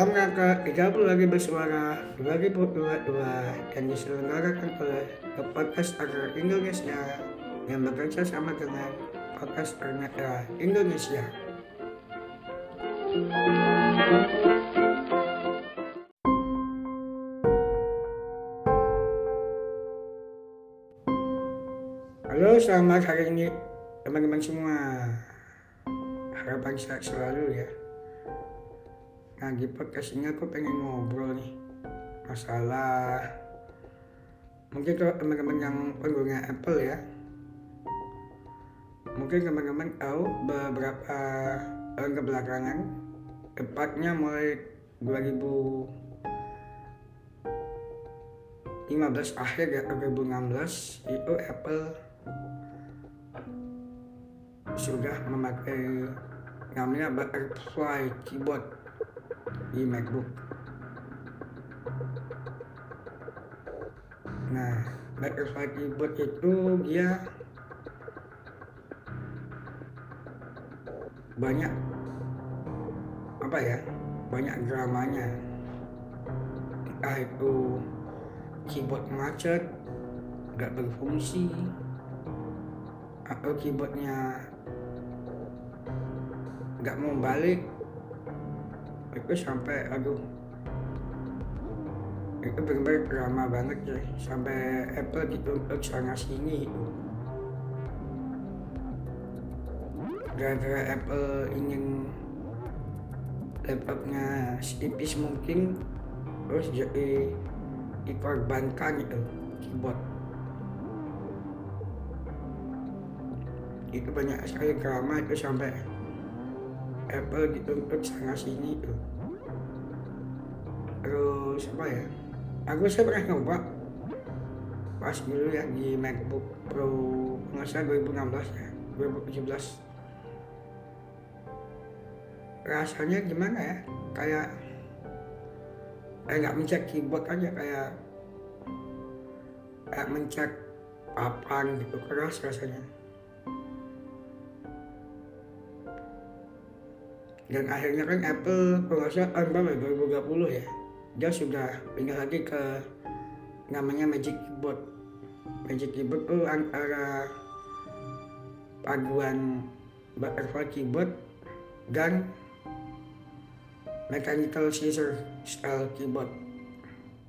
tahun ke-30 lagi bersuara 2022 dan diselenggarakan oleh The Podcast Agar Indonesia yang bekerja sama dengan Podcast Ernera Indonesia. Halo, selamat hari ini teman-teman semua. Harapan sehat selalu ya. Nah di podcast ini aku pengen ngobrol nih. Masalah mungkin kalau teman-teman yang pengguna Apple ya mungkin teman-teman tahu beberapa tahun kebelakangan tepatnya mulai 2015 akhir ya 2016 itu Apple sudah memakai namanya butterfly keyboard di MacBook. Nah, butterfly keyboard itu dia banyak apa ya banyak dramanya entah itu keyboard macet nggak berfungsi atau keyboardnya nggak mau balik itu sampai aduh. Itu benar-benar drama banget ya sampai Apple dituntut sana sini. Itu gara-gara Apple ingin laptopnya setipis mungkin terus jadi dikorbankan itu keyboard. Itu banyak sekali drama itu sampai Apple dituntut sana sini tuh terus apa ya? Aku saya pernah nyoba. Pas dulu ya di MacBook Pro nggak salah 2016 ya 2017 rasanya gimana ya? Kayak kayak nggak mencet keyboard aja kayak kayak mencet papan gitu keras rasanya dan akhirnya kan Apple kalau nggak tahun berapa 2020 ya dia sudah pindah lagi ke namanya Magic Keyboard. Magic Keyboard itu antara paduan butterfly keyboard dan mechanical scissor style keyboard.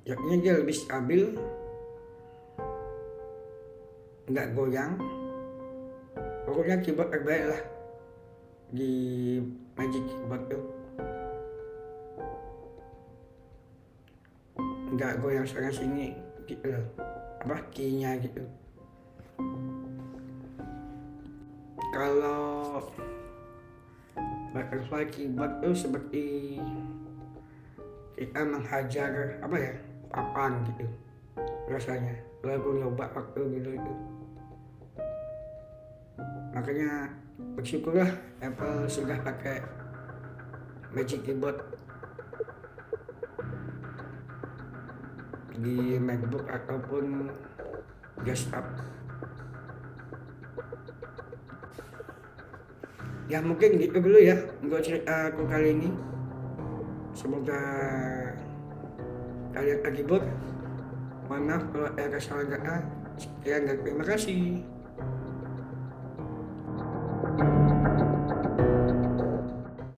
Jadinya dia lebih stabil nggak goyang. Pokoknya keyboard terbaik lah di Magic tuh nggak goyang sana sini gitu loh apa keynya gitu. Kalau butterfly keyboard tuh seperti kita menghajar apa ya papan gitu rasanya. Lagu nyoba waktu dulu itu. Makanya bersyukurlah Apple sudah pakai Magic Keyboard. Di MacBook ataupun desktop. Ya mungkin gitu dulu ya untuk cerita aku kali ini. Semoga kalian terhibur. Mohon maaf kalau ada kesalahan kata sekian dan terima kasih